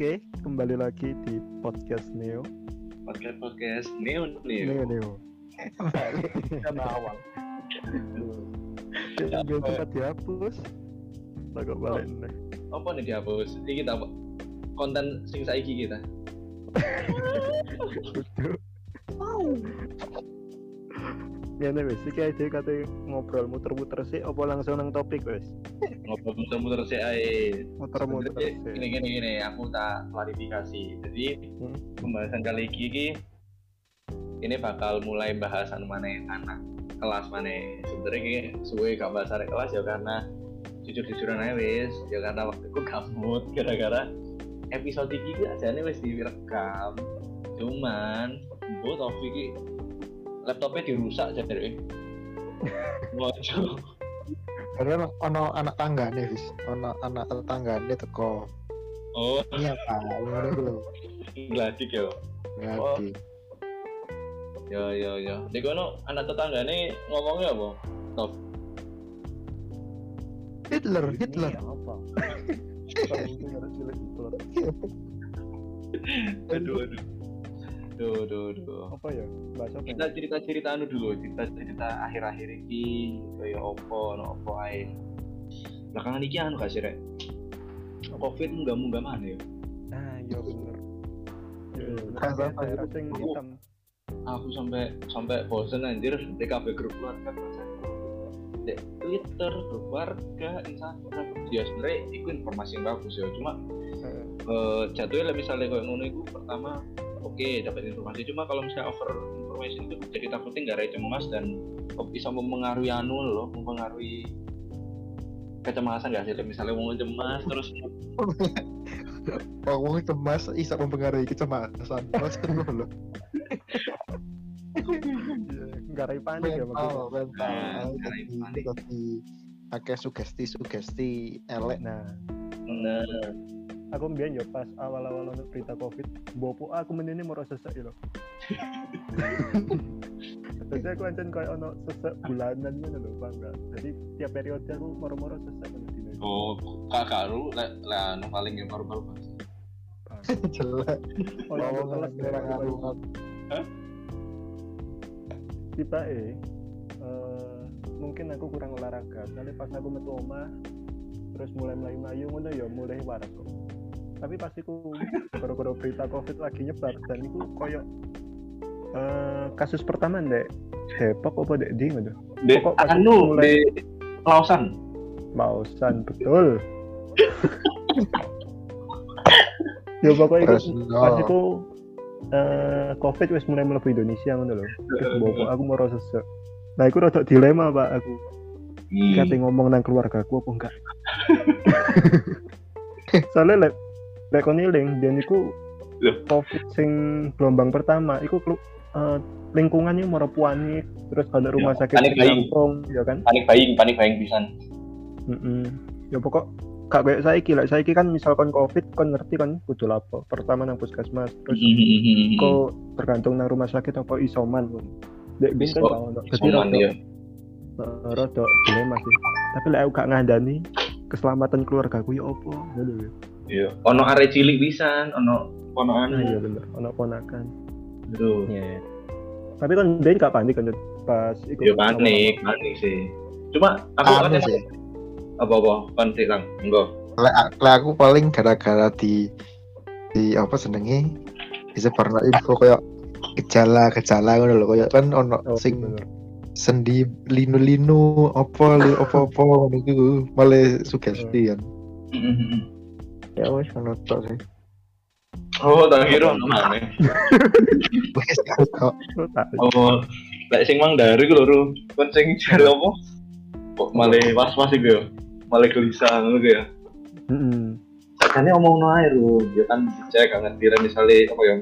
Oke, kembali lagi di podcast Neo. podcast podcast neo Neo. Neo Neo. karena awal gue sempat dihapus. Kok balik nih. apa nih dihapus? Ini kita apa? Konten sing saiki kita Ya nih wes, iki ide kate ngobrol muter-muter sih, apa langsung nang topik wes? ngobrol muter-muter sih ae. Muter-muter sih. gini gini gini aku tak klarifikasi. Jadi Hmm. pembahasan kali ini ini bakal mulai bahasan mana anak kelas mana sebenarnya ini suwe gak bahas anak kelas ya karena jujur-jujuran aja wis. Ya karena waktu aku gamut gara-gara episode ini aja nih wis direkam. Cuman bu Taufik iki laptopnya dirusak jadi Waduh, karena ono anak tangga nih bis ono anak tetangga nih teko oh ini apa ngono lho gladik ya. ngerti Ya ya ya. Di kono anak tetangga nih ngomongnya apa? Top. Hitler Hitler apa? Cilik Hitler. Aduh aduh. Duh duh duh. Apa ya? Bahasa apa? Kita cerita cerita anu dulu, cerita cerita akhir-akhir ini kayak opo, no opo ae. Belakangan iki anu kasih rek. Covid munggah munggah mana ya? Ah, iya bener. Iya, bener. Bahasa apa Daerah itu? sing hitam. Aku sampai sampai bosen anjir di kafe grup keluarga Dek Twitter, grup keluarga, Instagram. Ya sebenarnya itu informasi yang bagus ya. Cuma Eh, eh jatuhnya lah misalnya kayak ngono itu pertama oke dapat informasi. Cuma kalau misalnya over information itu jadi takutnya nggak ada cemas dan bisa mempengaruhi anu loh mempengaruhi kecemasan nggak sih? Misalnya mau cemas terus ngomong cemas bisa mempengaruhi kecemasan. Maksud iya, Garai panik ya mental mental. Nah, Jadi, panik. jadi akeh sugesti sugesti elek Nah, nah, aku mbiyen yo pas awal-awal ono berita covid bopo aku menini mau sesek yo. Jadi aku ancen kayak ono sesek bulanan gitu loh bang enggak jadi tiap periode aku moro-moro sesek kan dino oh kakak lu lah lah anu paling yang baru baru jelek. Oh ya aku Ngomong kelas merah ngaruh tiba eh mungkin aku kurang olahraga. Soalnya pas aku metu omah terus mulai melayu melayu ngono ya mulai waras kok tapi pas iku gara-gara berita covid lagi nyebar dan itu koyo eh, kasus pertama ndek. Depok apa dek? Di ngono. Pas anu mulai- di Lausan. Mausan betul. Ya pokoknya itu pas itu eh, covid wis mulai mlebu Indonesia ngono lho. Terus bawa aku mau sesek. Nah aku rada dilema pak aku. Hmm. kate ngomong nang keluarga aku apa enggak? Soalnya lek kon iling dia niku Loh. covid sing gelombang pertama iku kelu- eh, lingkungannya mau panik terus kalau rumah Ya, sakit panik langsung ya kan panik buying panik buying pisan Mm-mm. ya pokok kak kayak saiki lah saiki kan misalkan covid kon ngerti kan kudu lapo pertama nang puskesmas terus Hmm. kok tergantung nang rumah sakit apa isoman dek bin kan Iso- gak ono jadi Cuman rada ya eh, rada dilema sih tapi lek aku gak ngandani keselamatan keluargaku ya opo. Iya. Ono arek cilik pisan, ono ponokan. nah iya bener ono ponakan Aduh. Iya. tapi kan dia gak panik kan pas ikut Ya panik, panik sih. Cuma aku kan sih apa-apa konflik lang. Enggak. lek lek aku paling gara-gara di di apa senenge disebarno info kayak gejala-gejala ngono lho kayak kan ono Oh, sing bener. sendi linu-linu apa li apa-apa ngono iku malah sugesti kan ya wis ngono tok sih Oh, tak kira ono mana. wis kok Oh, tak Oh, lek sing mang dari ku lho. Kon sing jare apa? Kok malah was-was iku ya. Malah gelisah ngono ya. Mm-mm. Sakjane omong ae Ru, ya kan dicek kan ngerti misalnya apa ya.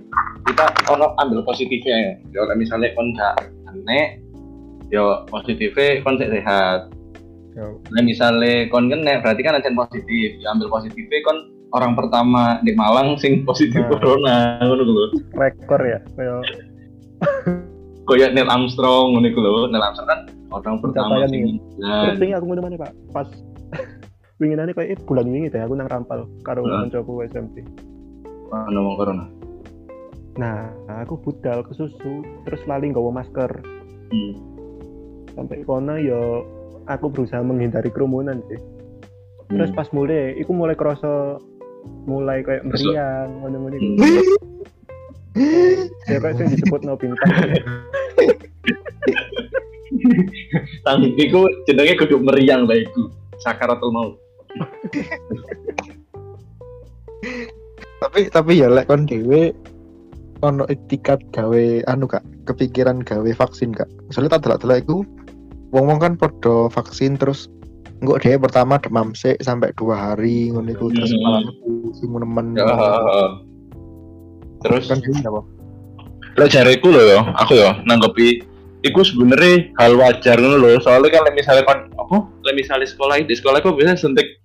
Kita ono ambil positifnya ya. Ya lek misalnya kon gak aneh ya positifnya kon sehat. Ya, Nah misalnya kon kena berarti kan ancen positif. Ya ambil positifnya kon orang pertama di Malang sing positif Nah. corona ngono ku lho. rekor ya kayak Kayak Neil Armstrong ngono ku lho. Neil Armstrong kan orang pertama sing nah, ini aku mana pak pas winginane kayak eh, bulan wingi deh aku nang rampal karo Heeh. koncoku SMP Ono wong corona. Nah, aku budal ke susu, terus lali nggawa masker. Hmm. Sampai kono yo aku berusaha menghindari kerumunan sih. Terus Hmm. pas mulai, iku mulai kerasa mulai kayak meriang, iku. Hmm. Ya kayak sing disebut no bintang. Tang iku jenenge kudu meriang lah iku. Sakaratul maut. tapi tapi ya lek kon dhewe ono etikat gawe anu kak kepikiran gawe vaksin kak soalnya tak delok-delok iku wong-wong kan podo vaksin terus enggak deh pertama demam sih sampai dua hari ngono iku terus Hmm. malah pusing nemen Ya. Terus kan gini apa lek jareku lho ya, aku ya nanggepi iku sebenarnya hal wajar ngono lho. Soalnya kan misalnya kon apa? Lek misalnya sekolah di sekolah kok biasa suntik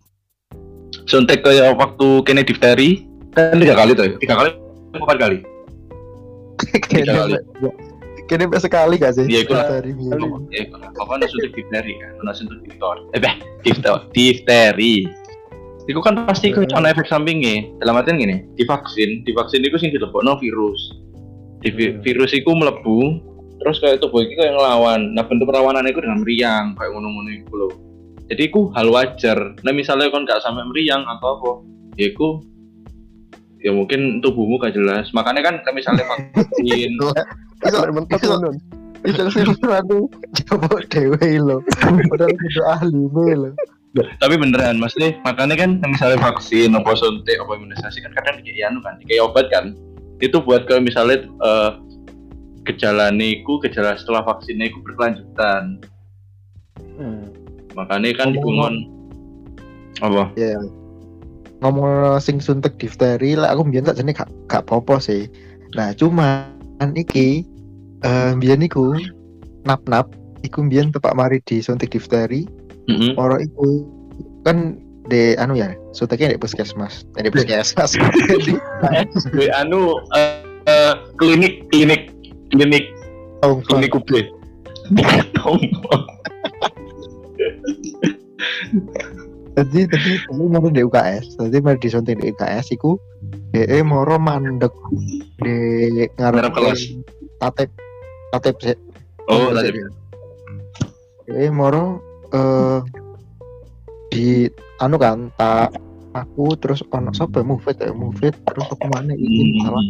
suntik kayak waktu kene difteri kan tiga kali tuh, ya? tiga kali empat kali. Tiga kali. Kini sekali gak sih Iya, iku lah. dari minggu Ya, apa ada suntik difteri kan? Ada suntik difter. Eh, beh, difter, difteri. Iku kan pasti iku ono efek sampingnya. Dalam artian gini, divaksin, divaksin iku sing dilebokno virus. Di Hmm. virus iku mlebu, terus kayak tubuh iki kayak ngelawan. Nah, bentuk perlawanan iku dengan meriang, kayak ngono-ngono iku lho. Jadi iku hal wajar. Nah, misalnya kon gak sampai meriang atau apa, ya iku ya mungkin tubuhmu gak jelas. Makanya kan misalnya vaksin, iso mentok ngono. iso aku. Coba dewe lo padahal itu ahli lo tapi beneran maksudnya makanya kan misalnya vaksin apa suntik apa imunisasi kan kadang dikei anu kan dikei obat kan itu buat kalau misalnya eh, gejala niku gejala setelah vaksin niku berkelanjutan. Hmm. makanya kan Ngomong- dibungon. Apa? Ya ngomong sing suntik difteri lah aku biar tak jenis gak gak popo sih. Nah cuman iki eh biar niku nap nap iku biar tepak mari di suntik difteri. Mm-mm. orang iku kan de anu ya suntiknya di puskesmas eh, di puskesmas. Di anu eh, eh, klinik klinik. Klinik klinik UB jadi tadi tadi mau di UKS tadi mau disuntik di UKS iku de moro mandek di Ngarep kelas. tatep tatep sih oh tadi eh moro eh di anu kan tak aku terus ono sapa ya, move ya? Move terus aku mana iki Hmm. salah.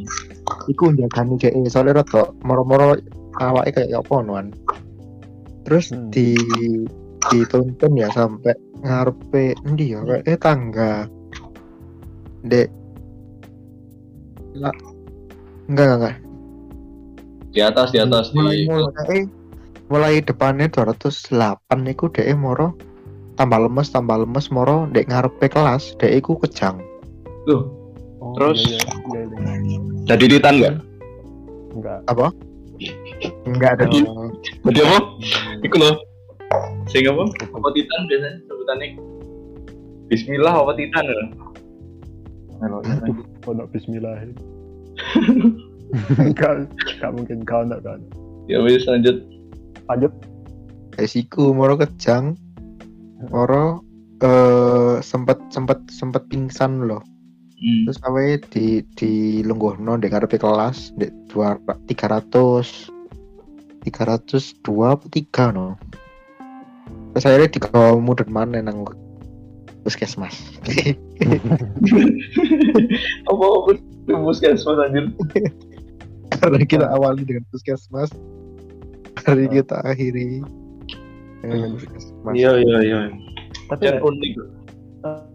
Iku njagani dhek soalnya rada moro-moro awake kayak apa nuan? Terus Hmm. di dituntun ya sampai ngarepe endi ya? Kayak eh, tangga. Dek. Lah. Enggak enggak enggak di atas di atas mulai di mulai mulai depannya 208 niku dek moro tambah lemes tambah lemes moro dek ngarepe kelas dek iku kejang Loh, Oh, Terus? iya, iya, iya, iya. jadi titan nggak Enggak. apa enggak ada Jadi- jadi apa Hmm. Iku loh. Sing apa? Apa titan biasanya sebutannya? Bismillah apa titan ya? Ono bismillah. Enggak, enggak mungkin kau enggak kan. Ya wis lanjut. Lanjut. Esiku moro kejang moro eh sempet sempet sempet pingsan loh Hmm. terus awe di di lungguhno dek ngarepe kelas dek dua tiga ratus tiga ratus dua apa tiga no terus akhirnya di mudun mana nang puskesmas apa apa puskesmas anjir? karena kita awali dengan puskesmas hari kita akhiri dengan puskesmas Iya iya iya. Tapi Jan eh, unik.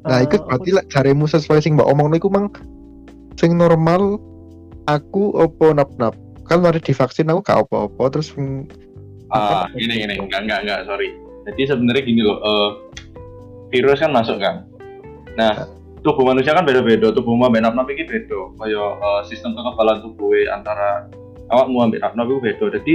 nah ikut berarti lah carimu sesuai sing mbak omong iku mang sing normal aku opo nap nap kan mari divaksin aku gak opo-opo terus sing Ah, ini ini enggak enggak enggak sorry. Jadi sebenarnya gini loh, eh, virus kan masuk kan. Nah, tubuh manusia kan beda-beda. Tubuh mau ambek nap iki beda. Kayak eh, sistem kekebalan tubuh antara awakmu ambek nap itu beda. Jadi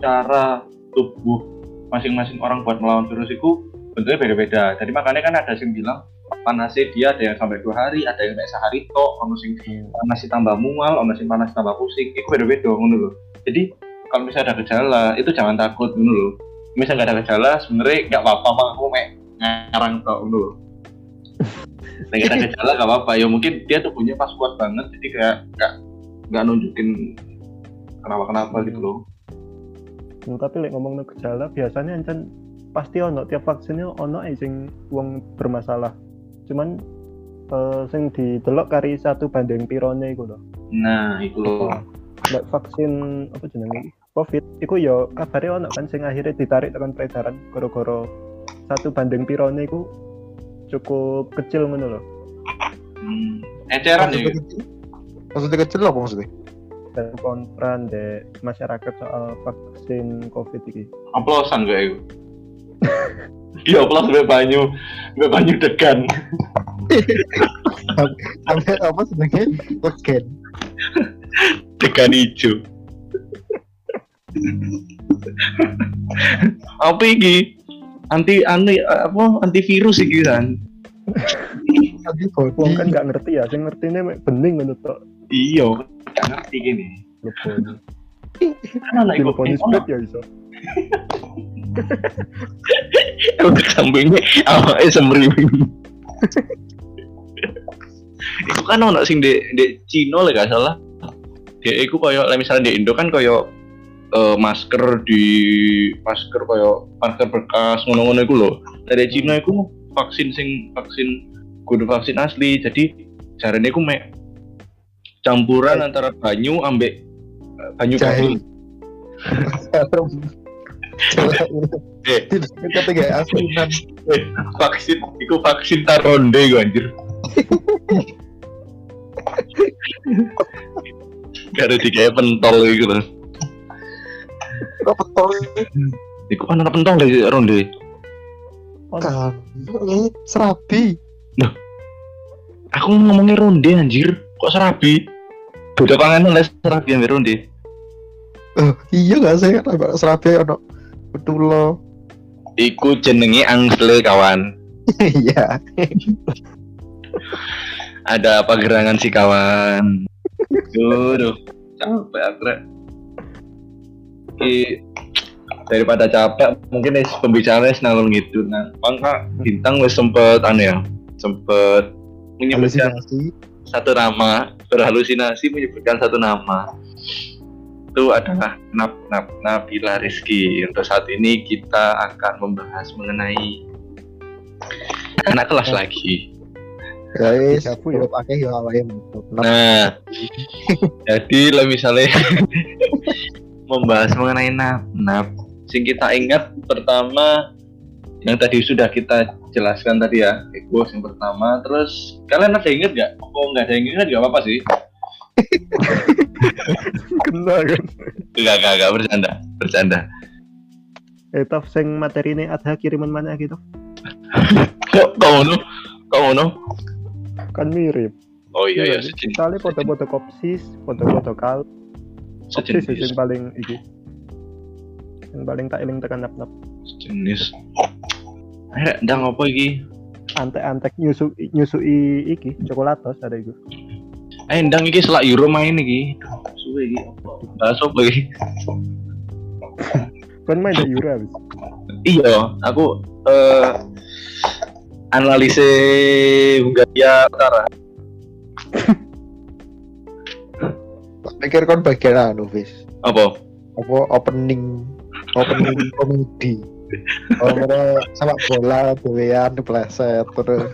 cara tubuh masing-masing orang buat melawan virus itu bentuknya beda-beda. Jadi makanya kan ada yang bilang panasnya dia ada yang sampai dua hari, ada yang sampai sehari tok, ono sing panas tambah mual, ono sing panas tambah pusing, itu beda-beda ngono loh. Jadi kalau misalnya ada gejala itu jangan takut ngono loh. Misalnya nggak ada gejala sebenarnya nggak apa-apa aku mek ngarang tok ngono loh. Nek ada gejala gak apa-apa ya mungkin dia tubuhnya pas kuat banget jadi kayak nggak nggak nunjukin kenapa kenapa gitu loh Nah, tapi lek ngomong gejala biasanya ancen pasti ono tiap vaksinnya ono ae sing wong bermasalah. Cuman eh, sing didelok kari satu banding pirone iku lho. nah itu loh Lek vaksin apa jenenge Covid iku ya kabare ono kan sing akhirnya ditarik tekan peredaran gara-gara satu banding pirone iku cukup kecil ngono lho. hmm. eceran ya Maksudnya kecil? Maksudnya kecil apa maksudnya? Dan kontra de masyarakat soal vaksin Covid iki. oplosan kayak itu Iya, oplos gue banyu, gue banyu degan. Sampai apa sebenarnya? Legen. Degan hijau. apa iki? Anti anti apa antivirus iki kan? Wong body. kan nggak ngerti ya, sing ngertine mek bening ngono tok. Iya, gak ngerti gini. Lepon. Kan anak iku Telepon split ya iso. Udah sampingnya awake semriwing. Iku kan ono sing di di Cina lah gak salah. Dia iku koyo misalnya di Indo kan koyo eh, masker di masker koyo masker bekas ngono-ngono iku lho. Dari Cina iku vaksin sing vaksin kudu vaksin asli. Jadi jarene iku mek campuran antara banyu ambek eh, banyu Jahe. garing. Eh, Itu ketiga asinan. Eh, vaksin iku vaksin taronde gue anjir ada tiga pentol gitu Kok betul iku kan ada pentol dari ronde kan? Serabi. aku ngomongnya ronde anjir. Kok serabi? Beda panganan lah serabi yang ronde Oh, iya gak sih? Kan serabi ono betul lo. iku jenenge angsle kawan. Iya. ada apa gerangan sih kawan? Duh, capek aku Rek. Ki- daripada capek mungkin wis pembicaranya ngalur gitu nah mangka bintang wis sempet anu ya sempet menyebutkan Halusinasi. satu nama berhalusinasi menyebutkan satu nama itu adalah Nab, Nab, Nabila Rizky untuk saat ini kita akan membahas mengenai anak kelas lagi Guys, ya? ya awalnya Nah, jadi lah misalnya membahas mengenai nap, nap. Sing kita ingat pertama yang tadi sudah kita jelaskan tadi ya, ego yang pertama. Terus kalian ada ingat nggak? Oh nggak ada yang ingat nggak apa-apa sih? Kena kan. Enggak, enggak, enggak bercanda, bercanda. Eh, taf sing materi ini ada kiriman mana gitu? Kok kau no? Kau no? Kan mirip. Oh iya iya, Misalnya foto-foto kopsis, foto-foto kal, sejenis, sing paling iki. Yang paling tak eling tekan nap-nap. sejenis. Eh, ndang apa iki? Antek-antek nyusu nyusui iki coklatos ada iku. Eh, ndang iki selak Euro main iki. Suwe iki? Bahas apa iki? Kan main Euro habis. Iya, aku eh analisis Hungaria Utara. Pikir kon bagian anu, Fis. Apa? Apa opening opening komedi. Orang sama bola, doyan, pleset, terus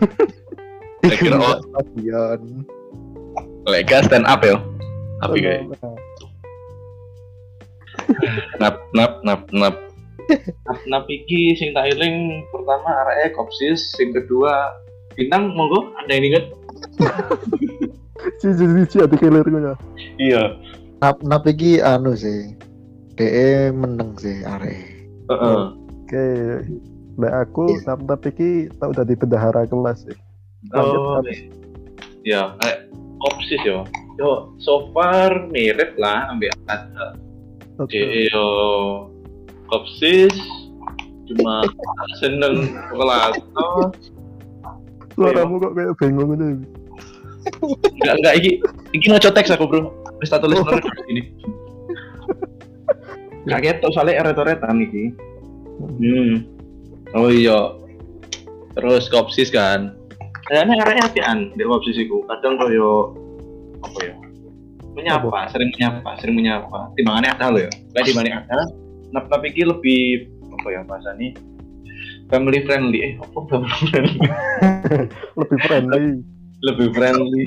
Saya kira, oh. stadion. Lega stand up ya. Tapi kayak nap nap nap nap. Nap nap iki sing tak eling pertama areke Kopsis, sing kedua Bintang monggo ada yang inget? Si si si ada kelir gue Iya. Nap nap iki anu sih. DE meneng sih are. Heeh. Oke, Mbak aku nap-nap iki tau dadi bendahara kelas sih. Oh, habis. ya, eh, Kopsis yo. Yo, so far mirip lah ambil ada Oke. Jadi yo Kopsis cuma seneng kelas Suaramu kok kayak bengong gitu. Enggak enggak iki iki mau teks aku bro. Wis tak tulis Oh. nang ini. Enggak ketok soalnya eret-eretan iki. Hmm. Oh iya. Terus kopsis kan? Kayaknya arahnya apian di posisiku. Kadang koyo apa ya? Menyapa, sering menyapa, sering menyapa. Timbangannya ada loh ya. Kayak dibanding ada, nap nap iki lebih apa ya bahasa nih family friendly. Eh apa family friendly? Lebih friendly lebih friendly.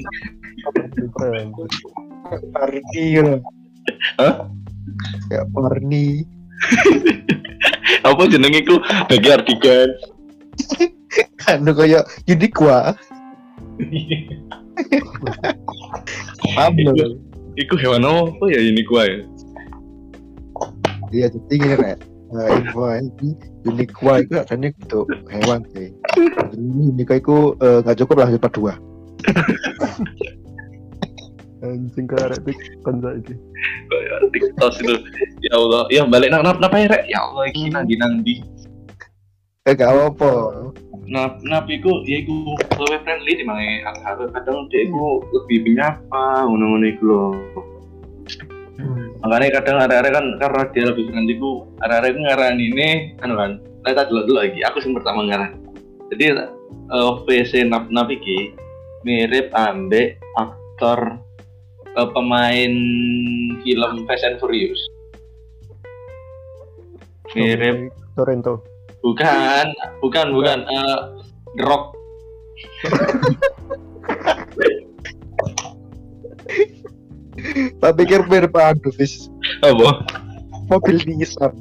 Lebih friendly. Parni gitu Hah? ya Parni. Apa jenenge ku bagi artikel anu kayak Uniqua. Pablo Iku hewan apa ya ini gua ya? iya jadi gini rek. Nah, info ini Uniqua itu adanya bentuk hewan sih. Ini Uniqua itu eh, nggak cukup lah cepat dua anjing karek tik kon saiki Kayak TikTok itu. Ya Allah, ya balik nang nap napa ya rek? Ya Allah, iki nang di nang di. eh gak apa Nap nap iku ya iku lebih friendly di mana aku kadang dia iku lebih menyapa ngono-ngono iku lho. Makanya kadang ada-ada kan karena dia lebih friendly ku ada-ada itu ngarani ini kan kan. Nah, tak dulu lagi. Aku sing pertama ngaran. Jadi eh, VC nap nap iki mirip ambek aktor eh, pemain film Fast and Furious. Mirip Torrento bukan, bukan, bukan eh, The Rock. tak pikir mirip aduh vis Apa? mobil Nissan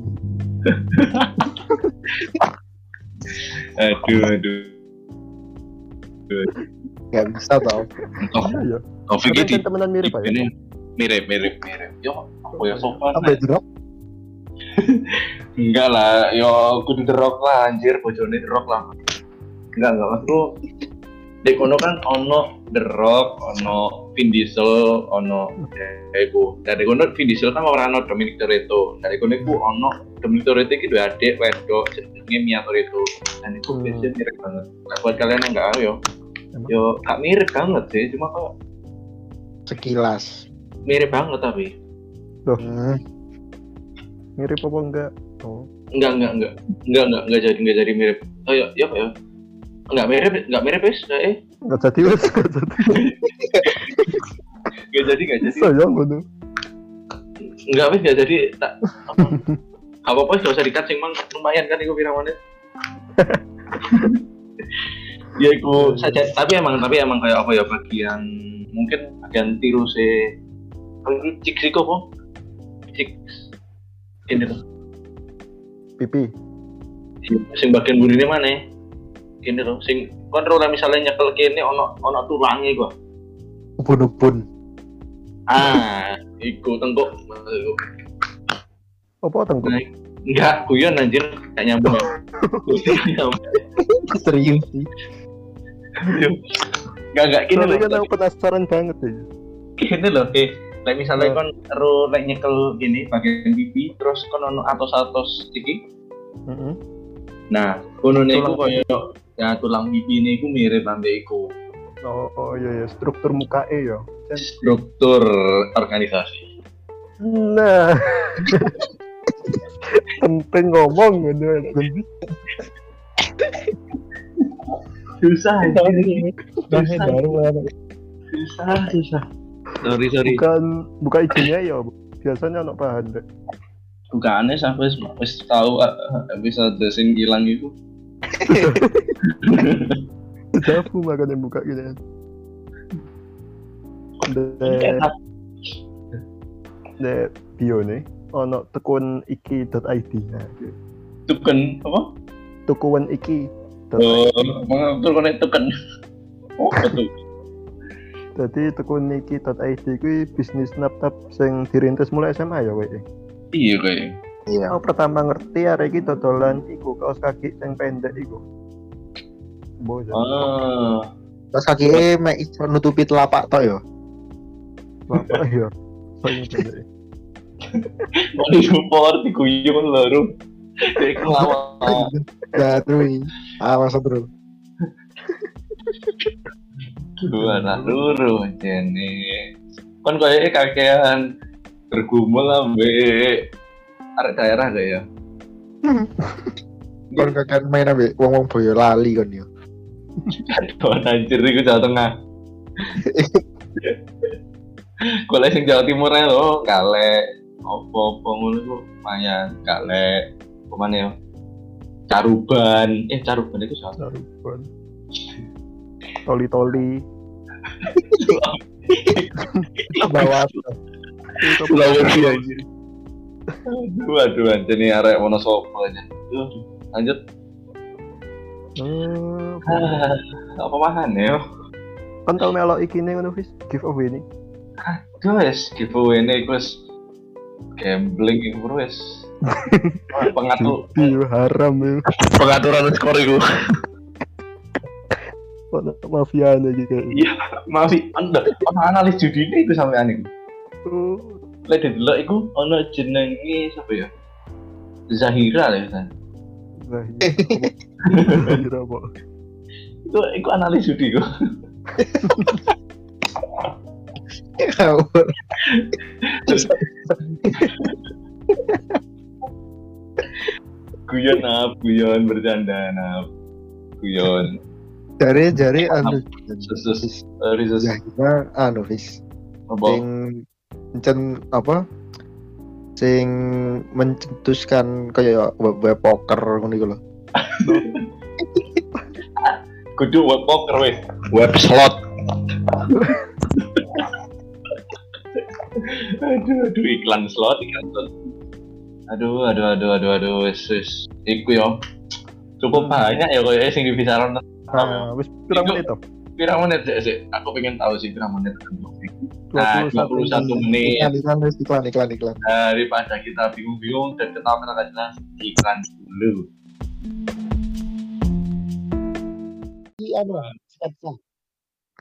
Aduh, aduh. Nggak bisa tau Oh, iya ya Taufik temenan mirip aja ini mirip, mirip, mirip. Yo, apa ya sopan? apa itu Rob? Enggak lah, yo kudu The Rock lah anjir, bojone Rock lah. Enggak, enggak maksudku di kono kan ono The Rock, ono Vin Diesel, ono ya iku. Dari kono Vin Diesel kan ora ono Dominic Toretto. Dari kono iku ono Dominic Toretto iki dua adik wedok jenenge Mia Toretto. Dan itu Hmm. biasanya mirip banget. Nah, buat kalian yang enggak tahu yo, Emang? yo gak mirip banget sih, cuma kok sekilas. mirip banget tapi. Hmm. mirip apa enggak? Oh. Enggak enggak enggak. Enggak enggak enggak jadi enggak jadi mirip. Oh ya ya apa ya? Enggak mirip enggak mirip wis eh. Enggak jadi wes enggak jadi. Enggak jadi enggak jadi. Ya ngono enggak wis enggak jadi tak apa? Apa apa gak usah dikat sing mang. Lumayan kan iku pirang menit ya iku. Saja tapi emang tapi emang kayak apa ya bagian mungkin bagian tiru se cik sih kok cik ini loh pipi. Sing bagian burine mana? Ini loh sing kontrol misalnya nyekel kene ono ono tulangnya gua. Ubun-ubun. Ah iku tenggok apa tengkuk enggak guyon anjir gak nyambung. Gak nyambung. serius sih. Enggak enggak gini soalnya kan loh aku penasaran banget ya. Gini loh eh like misalnya Nah. kon ero like nyekel gini bagian pipi terus kon ono atos-atos iki. Heeh. nah kono niku koyo ya tulang pipi niku mirip ambek iku. Oh, oh iya ya struktur muka e ya. Struktur organisasi. Nah penting ngomong gitu susah Nah, baru susah susah. Sorry sorry. Bukan buka izinnya ya biasanya anak bahan deh bukannya sampai wis tahu ah, episode sing hilang itu. Jafu makanya buka gitu de de bio nih ono tekun iki.id nah gitu. tuken apa? Tukuan iki oh konek tuken. Oh betul. Jadi tekun iki.id kuwi bisnis laptop sing dirintis mulai SMA ya weh iya kayak. Iya aku pertama ngerti arek iki dodolan iku kaos kaki sing pendek iku. Bosan. ah. Terus kaki e mek nutupi telapak tok yo Bapak ya. Sing pendek. Mau support di kuyung lho Kayak kelawar ya terus awas terus dua anak luru jene. Kan kayaknya kakean bergumul ambek arek daerah gak ya? Kon kakek main ambek wong-wong boyo lali kon yo Jawa anjir iku Jawa Tengah. Golek sing Jawa Timur ae lho, kalek opo-opo ngono iku lumayan kalek. Pemane yo. Caruban, eh caruban itu Jawa Caruban. Toli-toli. Bawah. Sulawesi anjir. Aduh, aduh, anjir nih arek Wonosobo aja. Lanjut. Eh, Ah, apa makan ya? kan tau melok iki nih ngono giveaway ini. Aduh, wes giveaway ini wes gambling iku bro wes. Pengatur Iya haram ya. pengaturan skor iku. Ono mafia iki kayak. Iya, maaf sih, anda ono analis judi ini iku sampean iku. Oh, Lek didelok iku ono jenenge sapa ya? Zahira lah ya. Zahir. Zahir apa? Itu iku analis judi iku. Guyon nap, guyon bercanda nap. Guyon. Jari jari anu Sus, sorry sus. ya anu Apa? sing encen apa sing mencetuskan kayak web, web poker ngono iku lho. Kudu web poker wes. Web slot. aduh, aduh iklan slot, iklan slot. Aduh, aduh, aduh, aduh, aduh, wes, wes. Iku yo. Cukup banyak ya kayaknya sing dibisaran. Ah, wis pirang menit toh? Pirang menit sih. Aku pengen tahu sih pirang menit. Nah, 21 menit. Iklan iklan iklan iklan iklan. Daripada kita bingung-bingung dan ketawa ketawa jelas, iklan dulu. Anu sketsa.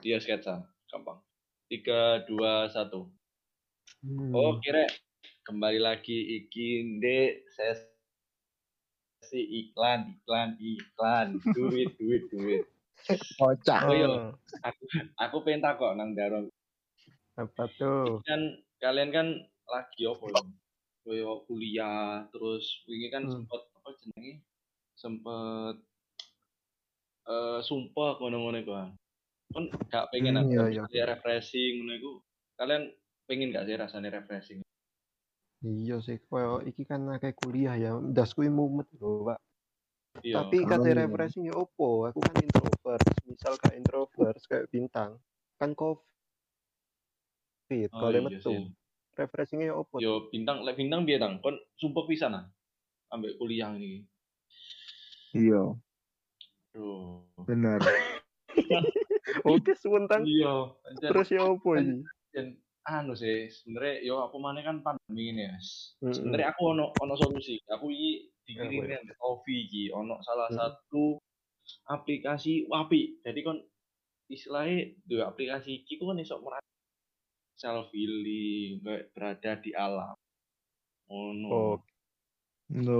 Iya sketsa, gampang. Tiga, dua, satu. Hmm. Oh, kira kembali lagi iki ndek sesi iklan, iklan, iklan, duit, duit, duit. Kocak. Oh, iya. Oh, Aku, aku pengen takok nang Daro. apa tuh? Kan kalian kan lagi apa ya? Koyo kuliah, terus wingi kan Hmm. sempet apa jenenge? Sempet eh sumpah ngono-ngono ah. Kan gak pengen Hmm, iya, iya. refreshing ngono iku. Kalian pengen gak sih rasanya refreshing? Iya sih, koyo iki kan akeh kuliah ya. Dasku mumet lho, Pak. Iya. Tapi Oh, iya. refreshing ya opo? Aku kan introvert. Misal kayak introvert kayak bintang, kan covid. Oh, Kalau iya metu, sih. refreshingnya ya opo? Yo bintang, lek bintang biar tang, kon sumpah pisan ah, ambek kuliah ini. Iya, Duh. benar. Oke, sementang Iya, terus ya opo ini? dan anu sih, sebenarnya yo apa mana kan pandemi ini ya. Sebenarnya aku ono ono solusi. Aku iki Apa dikirimin Ovi iki ono salah Hmm. satu aplikasi wapi. Jadi kon istilahnya dua aplikasi iki ku kan iso merasa self healing, kayak berada di alam. Oh, no. Oh, No,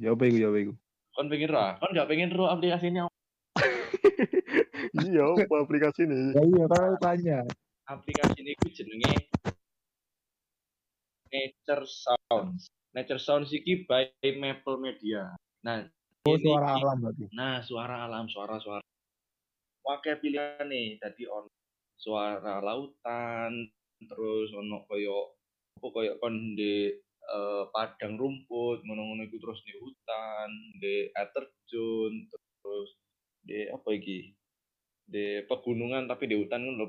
ya apa iku ya apa? Kon pengen roh? Kon gak pengen roh aplikasi ini iya, apa aplikasi ini? Ya iya kan tanya. Aplikasi ini ku jenenge Nature Sounds. Nature Sounds iki by Maple Media. Nah, Oh, ini suara iki- alam berarti. Nah, suara alam, suara-suara. Wakai pilihan nih, tadi on suara lautan, terus ono koyo apa koyo kon di eh, padang rumput, ngono-ngono iku terus di hutan, di air terjun, terus di apa iki? Di pegunungan tapi di hutan kan lho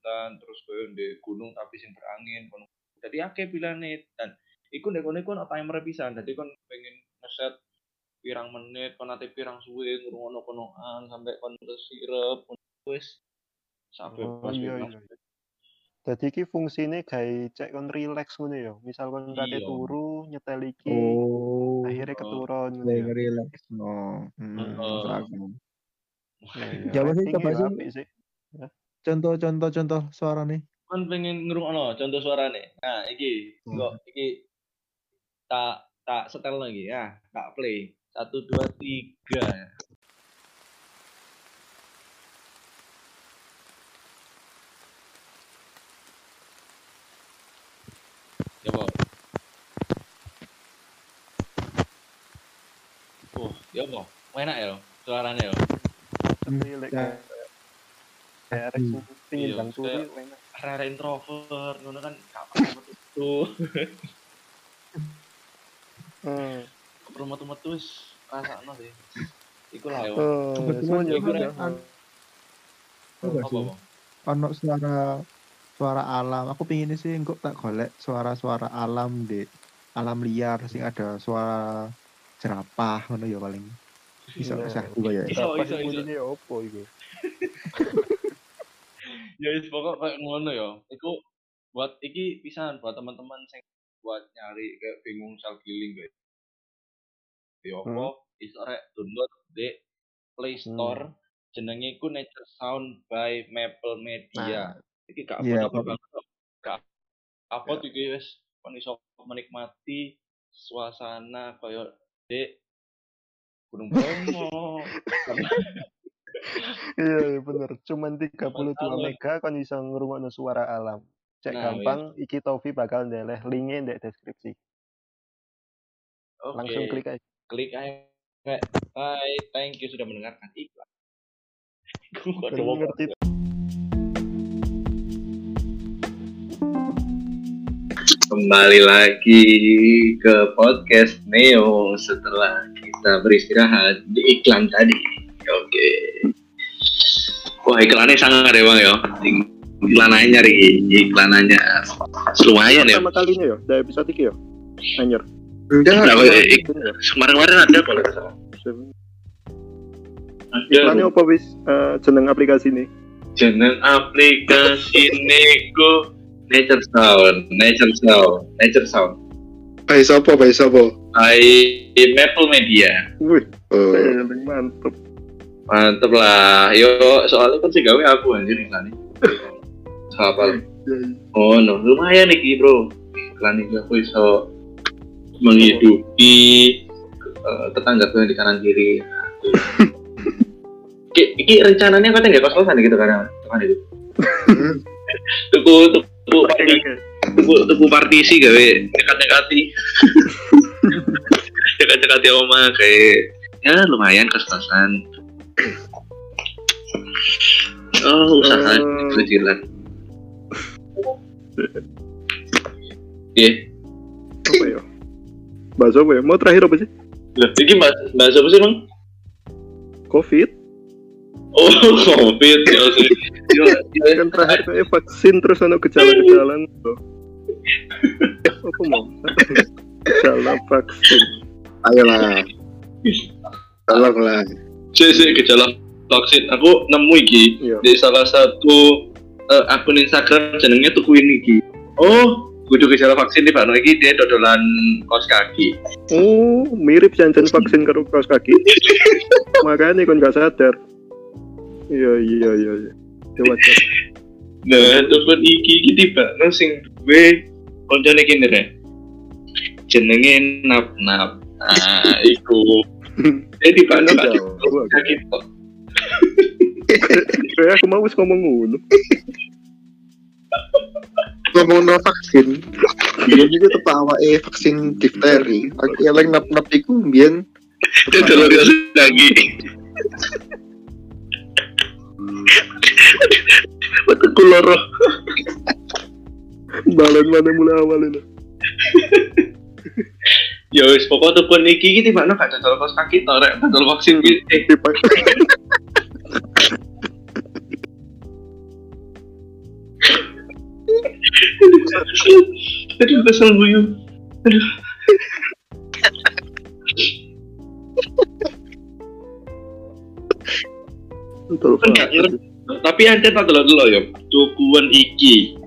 pegunungan, terus koyo di gunung tapi sing berangin, kono. Jadi akeh pilihane dan iku nek kono iku ono timer pisan, dadi kon pengen ngeset pirang menit kon ate pirang suwe ngrungokno konoan sampai kon sirep wis sampai Oh, pas iya, iya. Jadi iki fungsine gawe cek kon relax ngono ya. Misal kon kate Iya. turu nyetel iki, Oh, akhirnya oh. keturun ngono lagi ya. relax no. Hmm, masuk akal. Nah, iya, Coba sih, ratingnya coba ya sih. Apik sih. Contoh-contoh contoh suara nih. kon pengen ngrungokno contoh suarane nah iki Hmm. kok iki tak tak setel lagi ya tak play satu dua tiga Coba. Oh, ya apa? Enak ya suaranya ya. ngerti Ya. arek Hmm. pingin Iya, bang turi. Rare introvert ngono kan gak pernah metu. Hmm. Perlu metu-metu wis rasakno sih. Iku lah yo. Oh, Kebetulan kan- Apa, ono suara suara alam aku pingin sih engkau tak golek suara-suara alam di alam liar sing ada suara jerapah ngono ya paling bisa bisa juga ya Iso, iso, iso. ya opo iku? Ya wis pokok kayak ngono ya. Iku buat iki pisan buat teman-teman sing buat nyari kayak bingung self healing guys. Ya apa iso rek download di Play Store jenenge iku Nature Sound by Maple Media. Iki gak Iya, apa-apa apa- banget. Gak apa iki wis kon iso menikmati suasana koyo di Gunung Bromo. Iya, iya bener. Cuman 32 Mantap, mega kan bisa ngrungokno suara alam. Cek Nah, gampang, iki Tofi bakal ndeleh linknya di deskripsi. Oke. Langsung klik aja. klik aja hai thank you sudah mendengarkan iklan mau ngerti kembali lagi ke podcast Neo setelah kita beristirahat di iklan tadi oke wah iklannya sangat ya bang ya iklanannya nyari iklanannya lumayan ya pertama kalinya ya, dari episode 3 ya. Anjir. enggak ya. kemarin-kemarin ada kalau nggak salah Iklannya apa wis eh, jeneng aplikasi ini? jeneng aplikasi Nego Nature Sound Nature Sound Nature Sound Bayi sopo, bayi sopo. by Maple Media Wih, Oh. mantep. Mantep lah. Yo soalnya kan sih gawe aku anjir iklan apa oh no. Lumayan nih bro. Iklan ini aku bisa menghidupi eh, tetangga yang di kanan kiri. Ki, iki rencananya katanya nggak kos-kosan gitu karena kan itu? Tuku tuku parti tuku tuku partisi gawe. Dekat-dekati. Dekat-dekati oma kayak ya lumayan kos-kosan oh usaha Eh. kecilan Iya, Apa ya? Bahasa apa ya? Mau terakhir apa sih? lah, ini bahas, bahas apa sih bang? Covid. Oh, covid ya sih. Yo, Kan terakhir kayak vaksin terus ada gejala-gejala. gitu. Apa mau? Gejala vaksin. Ayolah. Tolonglah. Sih sih gejala vaksin. Aku nemu iki Iya. di salah satu eh, akun Instagram jenengnya tuku ini iki. Oh, kudu gejala vaksin di Bano iki dia dodolan kaos kaki. Oh, mirip jantan vaksin karo kaos kaki. Makanya kan nggak sadar. Iya iya iya. iya. Coba coba. Nah, tukun iki iki tiba sing duwe koncone kene. Jenenge nap nap. Ah, iku. Dia di kaki iya. kaki kok. Kayak aku mau ngomong ngono. Ngomong no vaksin. Biar juga tepak awake vaksin difteri. Aku yang nap nap iku biyen Itu telur lagi. Betul kuloro. Balan mana mulai awal ini. Ya wis pokok tukun iki iki tiba gak cocok kos kaki to rek betul vaksin iki. Eh, Aduh kesel guyu. Betul. Kan. Tapi anda tak dulu dulu ya. Tukuan iki.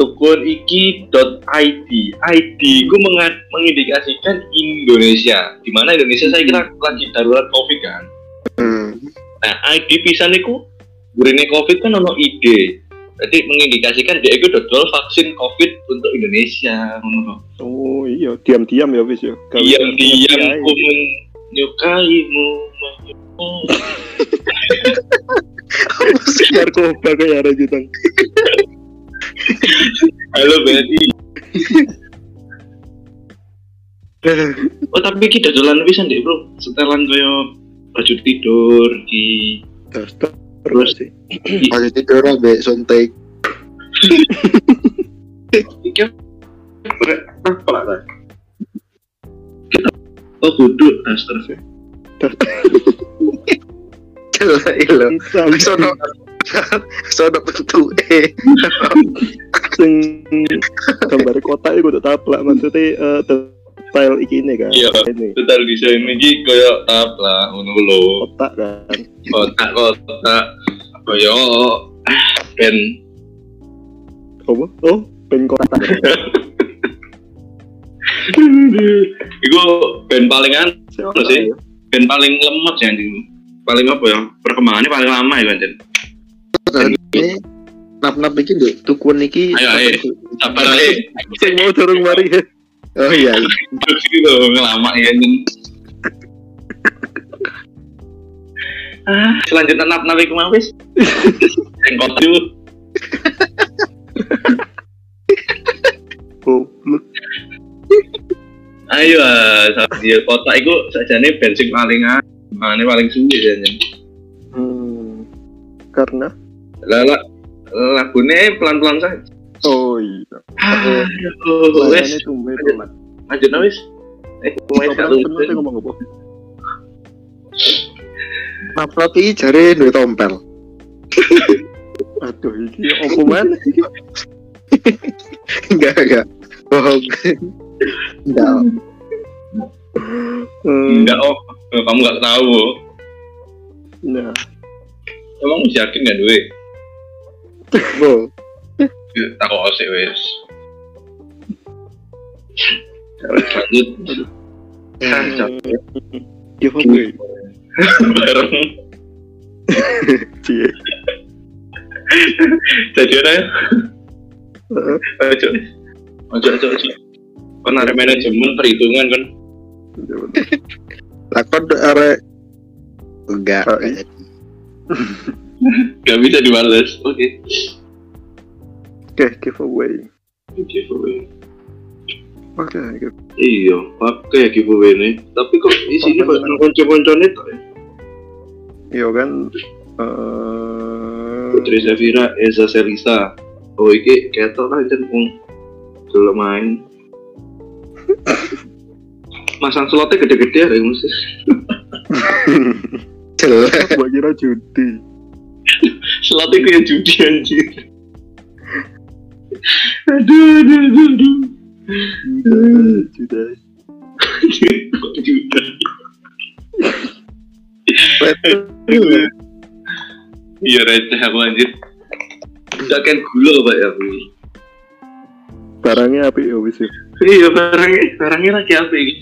Tukuan iki dot id. ID ku mengindikasikan Indonesia. Di mana Indonesia saya kira lagi darurat covid kan. hmm. Nah, ID pisan iku burine Covid kan ono ide. Jadi mengindikasikan dia itu dodol vaksin Covid untuk Indonesia. Oh iya, diam-diam ya wis ya. Diam-diam ku menyukaimu. menyukai. narkoba kayak gitu. Halo Betty. Oh tapi kita dodolan pisan deh bro. Setelan koyo baju tidur di daster Terus? sih Masih tidur apa lah? Oh, kudu daster sih. Gila ilo. Sono sono bentuk eh. sing gambar kota itu udah taplak maksudnya eh, detail iki ini kan Iya. ini Total desain iki koyo tap lah ngono lho. kotak kan Kotak-kotak koyo ben apa oh pen kotak Iku band paling an, sih? ya? band paling lemot ya anjing. Paling apa ya? Perkembangannya paling lama ya Ini nap-nap iki nduk tukuan iki. Ayo, ayo. Sabar ae. sing mau dorong mari ya Oh iya. Terus gitu ngelama ya anjing. Ah, selanjutnya nap nap iku mau wis. Itu goblok ayo ah, dia kota itu sajane bensin paling an, mana paling suwi ya hmm. karena Lala lagune pelan-pelan saja. oh iya Ah, Layane wes lanjut nah, wis. Eh, wes satu. ngomong apa Nap-nap iki jare duwe tompel. aduh iki apa mana iki Enggak, enggak. Bohong. Enggak. Enggak oh, kamu enggak tahu. oh. nah Emang masih yakin enggak duwe? Bo. Tak kok sih wes. Lanjut Ah, capek. giveaway bareng. cie Jadi ada ya? Ojo. Ojo, ojo, ojo. Kan ada manajemen perhitungan kan? Lakon arek enggak. Gak bisa dibales. Oke. oke giveaway Giveaway. oke give- Iya, pakai giveaway ini. Tapi kok isinya kok konco-koncone tok ya? iya kan eh Putri Zafira, Eza Selisa. Oh, iki ketok lah jen wong dulu main. Masang slotnya gede-gede ya, mesti. Jelek. gua kira judi Slotnya kayak judi anjir. aduh, aduh, aduh, aduh. Judas Juta. Iya receh aku anjir. Enggak kan gula pak ya Bu. barangnya api ya wis ya. Iya barangnya barangnya lagi apa ini?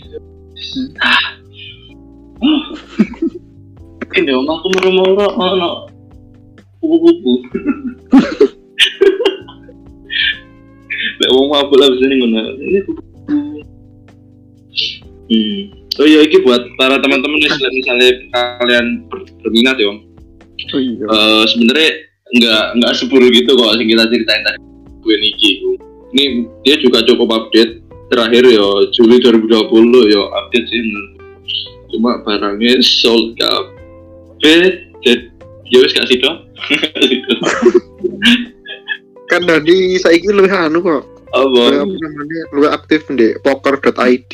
Ah. Ini om aku ono kupu-kupu. Nek wong apa lah bisa nih ngono. Ini. Hmm. Oh iya, ini buat para teman-teman yang misalnya, misalnya kalian ber- berminat ya, Om. oh iya Eh, sebenarnya nggak nggak seburuk gitu kok yang kita ceritain tadi gue Niki ini dia juga cukup update terakhir ya Juli 2020 ya update sih menurut cuma barangnya sold kabeh jadi ya wis kasih dong Kan tadi saiki luwih anu kok. apa Luwih apa namanya? Luwih aktif di poker.id.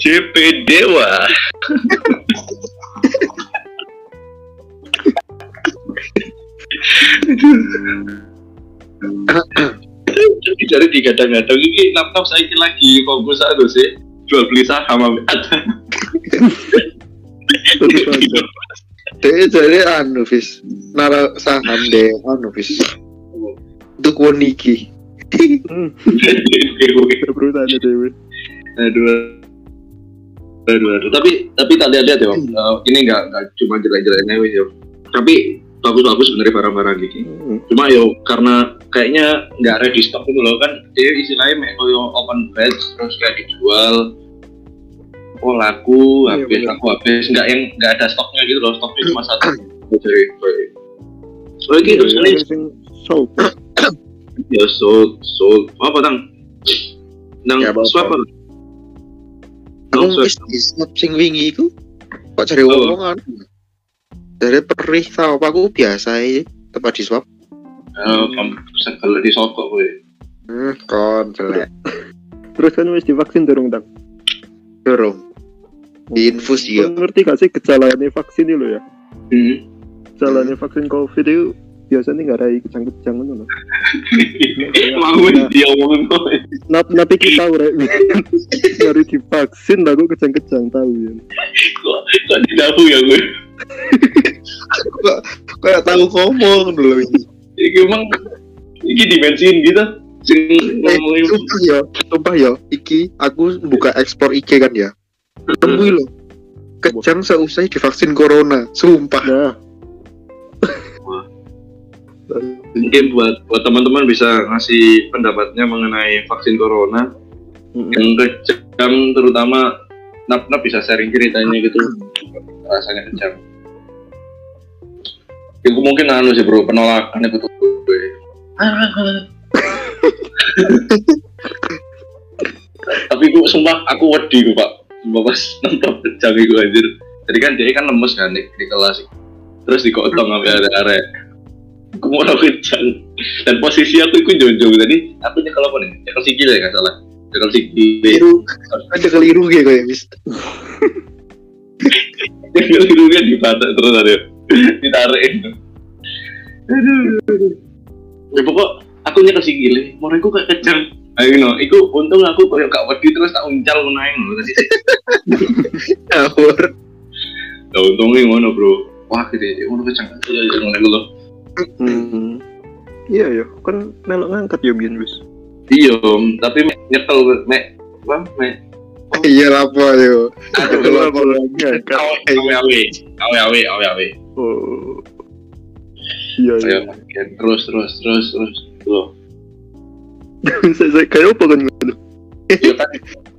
CP Dewa jadi dari digadang-gadang ini laptop saya ini lagi fokus aku sih jual beli saham Dia jadi anu vis nara saham deh anu vis. Tukuan iki. hmm aduh. Aduh aduh. Tapi tapi tak lihat-lihat ya Om. Eh, ini nggak nggak cuma jelek-jeleknya wis ya. Tapi bagus-bagus sebenarnya barang-barang gini Hmm, cuma yo karena kayaknya nggak ready stock gitu loh kan. Dia istilahnya koyo open batch terus kayak dijual oh laku Iya, habis bener. laku habis. Nggak yang nggak ada stoknya gitu loh stoknya cuma satu. Jadi oh gitu iya, ini sold ya sold sold apa tang? Nang Ya, swap apa? Aku Nang swap di snap sing wingi iku? Kok cari Oh. omongan dari perih tau apa aku biasa aja tempat di swab Eh, kamu segala disokok gue. hmm kon jelek. Terus kan wis divaksin durung tak? dorong di infus ya Kau ngerti gak sih gejalanya vaksin itu ya? Hmm. Gejalanya vaksin covid itu biasanya nggak ada kejang-kejang itu loh. Emang gue dia. Nap, napi kita udah nyari divaksin kok kejang-kejang tahu ya. Kok kok didahu ya gue. kayak tahu ngomong dulu ini Iki emang iki dimensiin gitu. Sing Eh, ngomongin sumpah ya sumpah ya iki aku buka ekspor IG kan ya tunggu lo kejang seusai divaksin corona sumpah. Nah. mungkin buat buat teman-teman bisa ngasih pendapatnya mengenai vaksin corona. Mm-mm. yang kejam terutama nap nap bisa sharing ceritanya gitu. Rasanya kejam. Itu mungkin anu sih bro penolakan itu tuh gue tapi gue sumpah aku wedi gue pak pas nonton kejam itu anjir. Jadi kan dia kan lemes kan di, di kelas. Terus digotong sampai ada arek aku mau kejang dan posisi aku ikut jonjong tadi aku nyekel apa nih? Nyekel sikil ya nggak salah. Nyekel sikil. Keliru. Ada keliru gitu kayak bis nyekel hidungnya di pantat terus ada ditarik. Aduh. Ya pokok aku nyekel sikil. Mau aku kayak kejang ayo no. Iku untung aku kayak gak wedi terus tak uncal menaik loh tadi. Ngawur. Ya untungnya ngono bro. Wah ya ngono kejang ya ya ngono loh Hmm. Iya ya, kan melok ngangkat ya biyen wis. iya tapi mek nyekel mek apa mek? Iya apa yo. Aduh Kalau Apa lagi ngangkat? awe awe awe awe. Awe awe Oh. Iya iya. terus terus terus terus. Loh Saya saya kayak apa kan ngono? iya kan.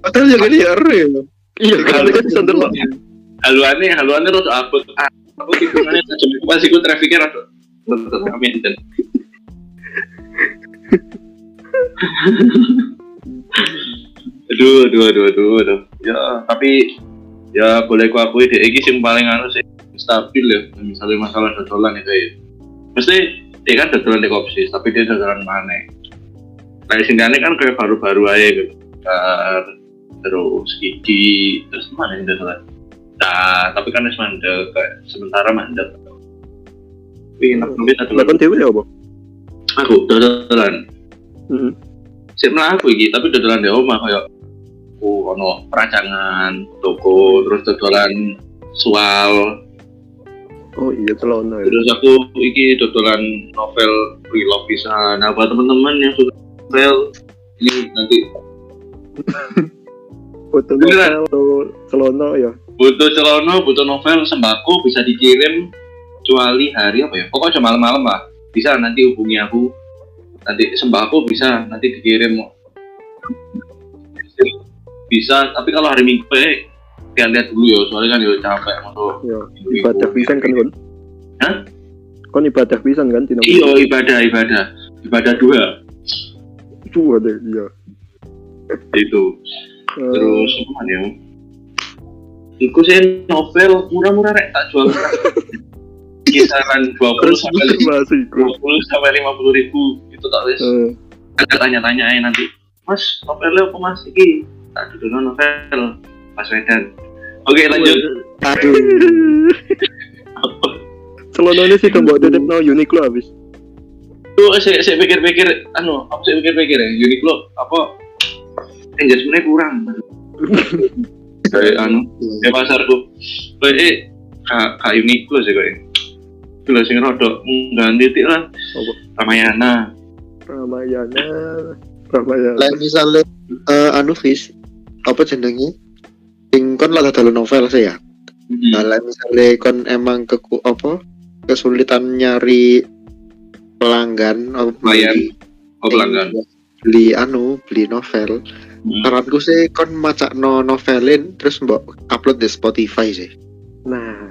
Padahal ya kan ya ya Iya kan. kan sandal lah. haluannya haluannya rada abot Ah, aku tikungannya tajam itu pas iku trafiknya rada kami enten. Aduh aduh aduh aduh aduh. Ya tapi ya boleh ku akui deh iki sing paling anu sih stabil ya. Misalnya masalah dodolan itu ya. Mesti dia kan dodolan di kopsis tapi dia dodolan mana kayak sini kan kayak baru-baru aja gitu. Terus gigi terus mana yang dodolan nah tapi kan wis mandek kayak sementara mandek. Tapi banget dodolan Lakon dhewe ya apa? aku dodolan. Heeh. sih aku iki tapi dodolan di omah kayak oh ono peracangan toko terus dodolan sual Oh iya celana ya. terus aku iki dodolan novel pre-love bisa. Nah buat teman-teman yang suka novel ini nanti. Beneran? novel celana ya. butuh celana butuh novel sembako bisa dikirim kecuali hari apa ya? Pokoknya malam-malam lah. Bisa nanti hubungi aku. Nanti sembako bisa nanti dikirim. Bisa tapi kalau hari minggu eh kalian lihat dulu ya soalnya kan ya capek untuk Ya, ibadah pisan kan kon. Hah? Kon ibadah pisan kan iya ibadah ibadah. Ibadah dua Dua deh, iya. itu. Eh, terus apa ya Iku sih novel murah-murah rek tak jual. Kisaran 20 terus sampai iku. 20 sampai 50 ribu itu tak wis. Agak tanya-tanya aja nanti. Mas novelnya apa mas? Iki tak dulu novel. Mas Medan oke lanjut. Aduh. Apa? Celananya sih buat dedep no Uniqlo habis. Tuh saya saya pikir-pikir anu aku saya pikir-pikir ya Uniqlo apa engagementnya kurang kayak anu kayak pasarku kayak eh kak kak Uniqlo sih kayak itu lah sing rodok ganti titik lah Apa? Ramayana Ramayana. Ramayana. lain misalnya eh anu Fis apa jenenge sing kon lah dalam novel sih ya Hmm. nah lain misalnya kon emang keku apa kesulitan nyari pelanggan Klien. beli- oh pelanggan beli anu beli novel Hmm. saranku sih kon macak no novelin terus mbok upload di Spotify sih Nah,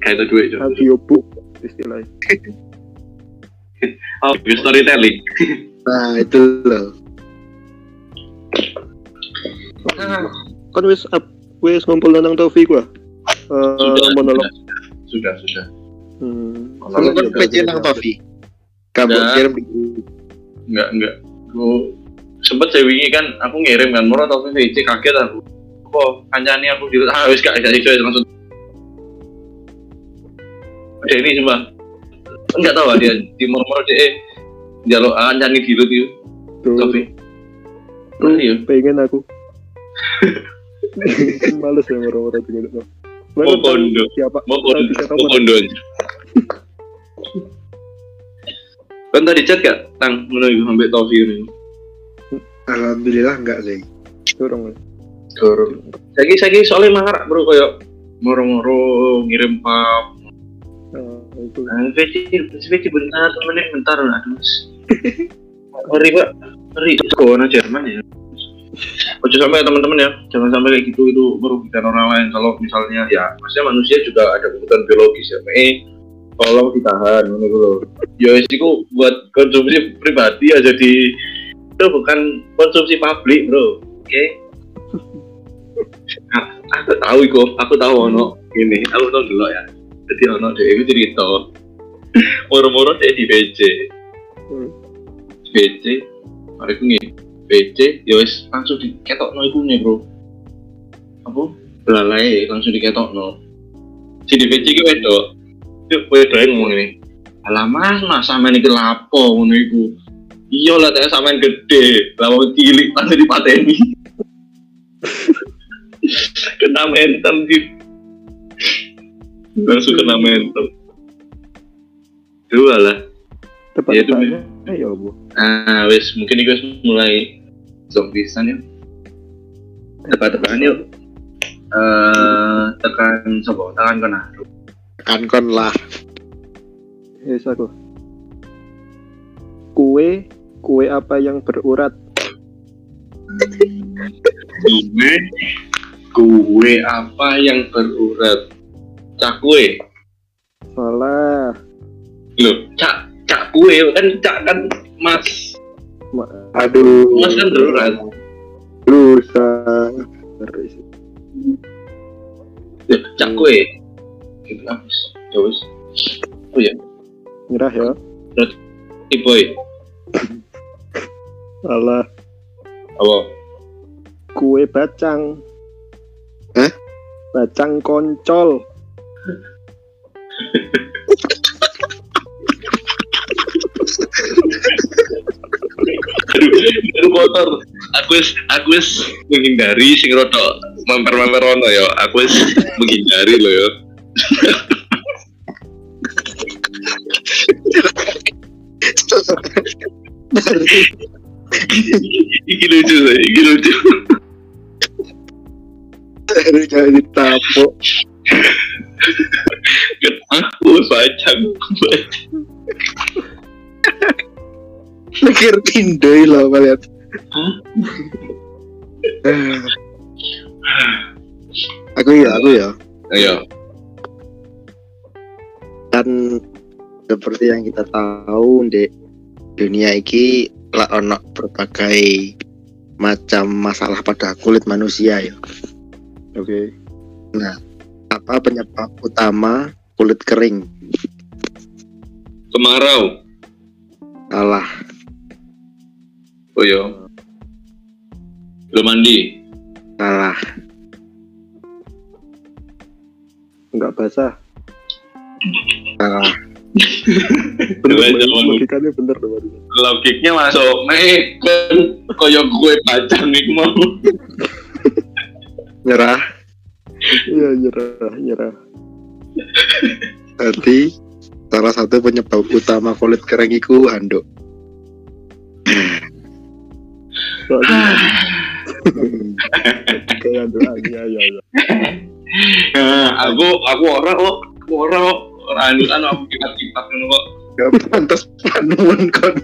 kayak itu duit Cok. audiobook istilahnya. oh storytelling nah itu loh Kan wis up wis ngumpul nang Taufik gua. eh, Sudah, monolog. Sudah, sudah. Hmm. Monolog. Kamu kan PC nang iya. Kamu Nah. kirim di Enggak, enggak. Aku sempet saya wingi kan aku ngirim kan murah tapi VC kaget aku. Kok kancane aku di ah wis gak coy langsung. Ada ini cuma enggak tahu ah, dia di murmur dia eh jaluk kancane di lut itu Tuh, tapi tuh, iya pengen aku. Males ya juga. itu. Mau kondo. Siapa? mau kondo mau kondo aja. Kan tadi chat gak tang menunggu sampai Tofi ini. Alhamdulillah enggak sih. Dorong. Dorong. Saiki saiki soalnya mangar bro koyo moro-moro ngirim pap Nah, itu. Nah, VC, VC bentar, temenin bentar, aduh. Ngeri pak, ngeri. Corona Jerman ya. Ojo sampai ya, teman-teman ya, jangan sampai kayak gitu itu merugikan orang lain. Kalau misalnya ya, maksudnya manusia juga ada kebutuhan biologis ya. Eh, tolong ditahan, ini loh. Ya itu buat konsumsi pribadi ya jadi itu bukan konsumsi publik bro, oke? Nah, aku tahu itu, aku tahu ono ini, aku tahu dulu ya. Jadi ono dia itu cerita, moro-moro dia di BC, Hmm. BC, mari ku ngene. BC, ya wis langsung diketokno iku nih bro. Apa? Belalai langsung diketokno. Si di BC iki wedok. Yuk, wedok ngomong ini. Alah mas, mas sampean iki lapo ngono iku. Iya lah, saya sampean gede, lawan cilik langsung dipateni. kena mental gitu. Langsung kena mental. Dua lah. Tepat Ya, tanya. Ayo, Bu. Nah, wes mungkin itu mulai zombisan yuk. Tebak-tebakan yuk. Eh, tekan sopo, tekan kena. Kan kon lah. Yes, aku. Kue, kue apa yang berurat? Kue, kue apa yang berurat? Cakwe. Salah. Loh, cak, cak kue kan cak kan mas. Ma- Aduh. Mas kan berurat. Loh, cak kue. Gitu. Ya. Oh ya, Nyerah ya. boy. Salah. Apa? Kue bacang. Hah? Bacang koncol. aduh itu kotor aku wis aku wis menghindari sing rada memper-memper ono ya aku wis menghindari loh ya iki lucu iki lucu Harus jangan ditapuk. kan aku bacang Mikir pindoi lah kalian. Hah? aku ya, aku ya. ayo Kan seperti yang kita tahu di dunia ini lah ono berbagai macam masalah pada kulit manusia ya. Oke. Apa penyebab utama kulit kering? kemarau Salah. oh ya belum mandi Salah. Enggak basah. Bener, jangan. logikanya bener logiknya masuk mek kan koyo gue bacang nih mau Nyerah. Iya, nyerah, nyerah. Berarti salah satu penyebab utama kulit kering itu handuk. Soalnya kayak doa, iya, iya, iya. Nah, aku aku orang kok aku orang kok orang anu kan aku kipat kipat ngono kok Gak pantas panuan kon.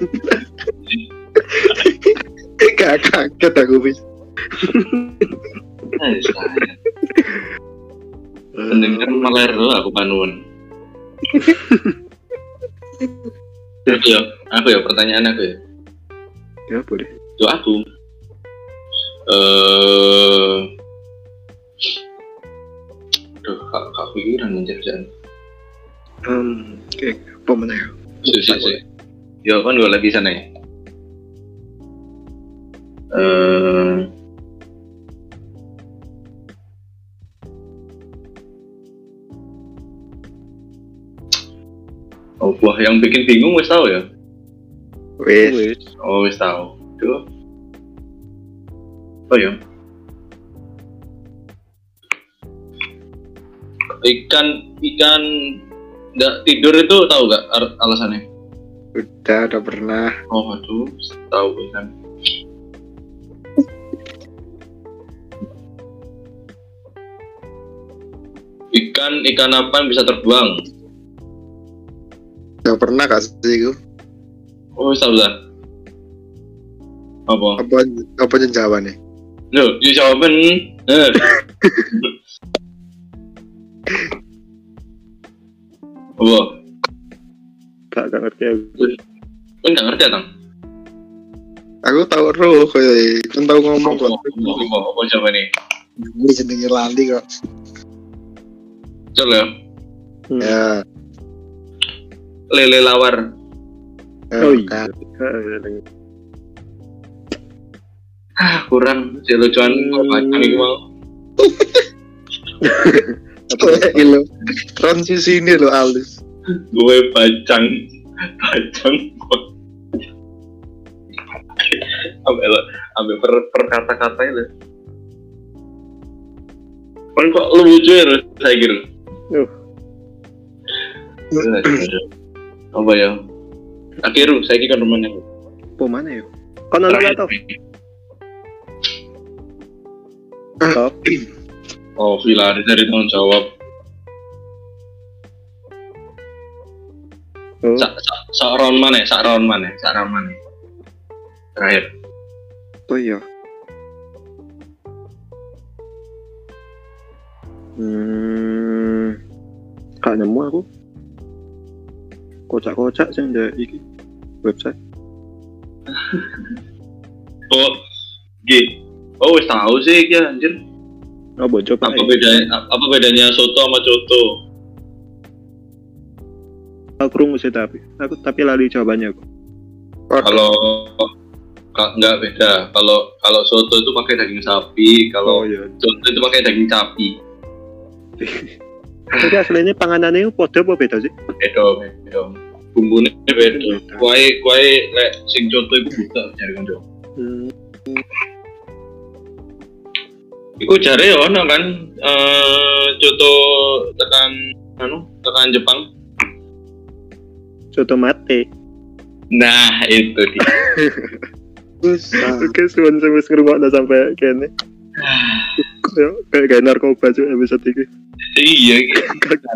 Gak kaget aku bis. Pendengar meler loh aku panuan. Aku ya, aku ya pertanyaan aku ya. Ya, boleh. Yo aku. Eh Aduh, kak, kak pikiran anjir jan. Hmm, oke, apa mana ya? Si, si, si. Yo, kan gue lagi sana ya. Eh, Oh, wah, yang bikin bingung wis tahu ya? Wes, Wis. Oh, wis tahu. Duh. Oh ya. Ikan ikan nggak tidur itu tahu gak ar- alasannya? udah, udah pernah. Oh, aduh, tahu kan. Ikan ikan apa yang bisa terbang? Udah pernah kak sih itu. Oh, wis tahu lah. Apa? Apa apa yang jawabannya? Loh, ya jawaban. Eh. Apa? Gak gak ngerti aku. Kan nggak ngerti ya, Tang? Aku tahu roh kayak kan tahu ngomong Apa, kok. apa, apa, apa jawabannya? Ini jenenge lali kok. Coba ya. Hmm. Ya. Lele lawar. eh, Oh iya. Ah, kurang. Si lucuan mau. Lo transisi ini lo alus. Gue bacang. Bacang. Ambil ambil per, per kata-kata itu. Kan kok lucu ya, saya kira. Yuh. Apa ya? Akhirnya, saya kira rumahnya. Apa mana ya? Kau nonton gak tau? Top. Oh, Vilari dari tanggung jawab. Sak sak sak round mana? Sak round mana? Sak round mana? Terakhir. Oh iya. Hmm, gak nemu aku. Kocak-kocak sih ada iki website. Oh, G. Oh, wis tahu sih ya anjir. Oh, coba. Apa bedanya apa bedanya soto sama coto? Aku krungu sih tapi aku tapi lali jawabannya aku. Kalau ka- nggak beda. Kalau kalau soto itu pakai daging sapi, kalau iya. coto itu pakai daging sapi. Jadi aslinya panganannya itu podo apa beda sih? Beda, beda. Bumbunya beda. Kue kue lek sing coto itu buta jare kanca. Hmm. Iku jare ya ono kan eh coto tekan anu tekan Jepang. Soto mate. Nah, itu dia. Oke, suwun sing wis ngrungokno sampai kene. Kayak kayak kayak narkoba cuy episode iki. iya,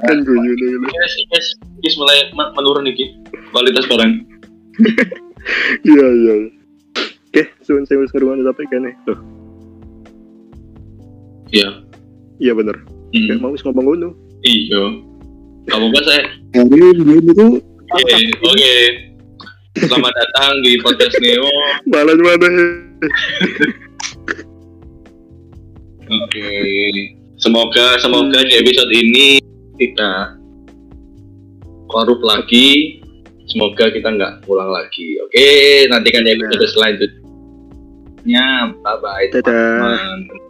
Kan guyu nih. yes, yes, yes, mulai menurun iki kualitas barang. Iya iya. Oke, suwun sing wis ngrungokno sampai kene. Tuh, Iya. iya bener. Kayak Hmm. mau wis ngomong ngono. Iya. Kamu apa saya? Hari ini itu Oke, oke. Selamat datang di podcast Neo. Malah mana Oke. Semoga semoga di episode ini tidak korup lagi. Semoga kita nggak ulang lagi. Oke, nantikan di episode selanjutnya. Bye bye Dadah. teman-teman.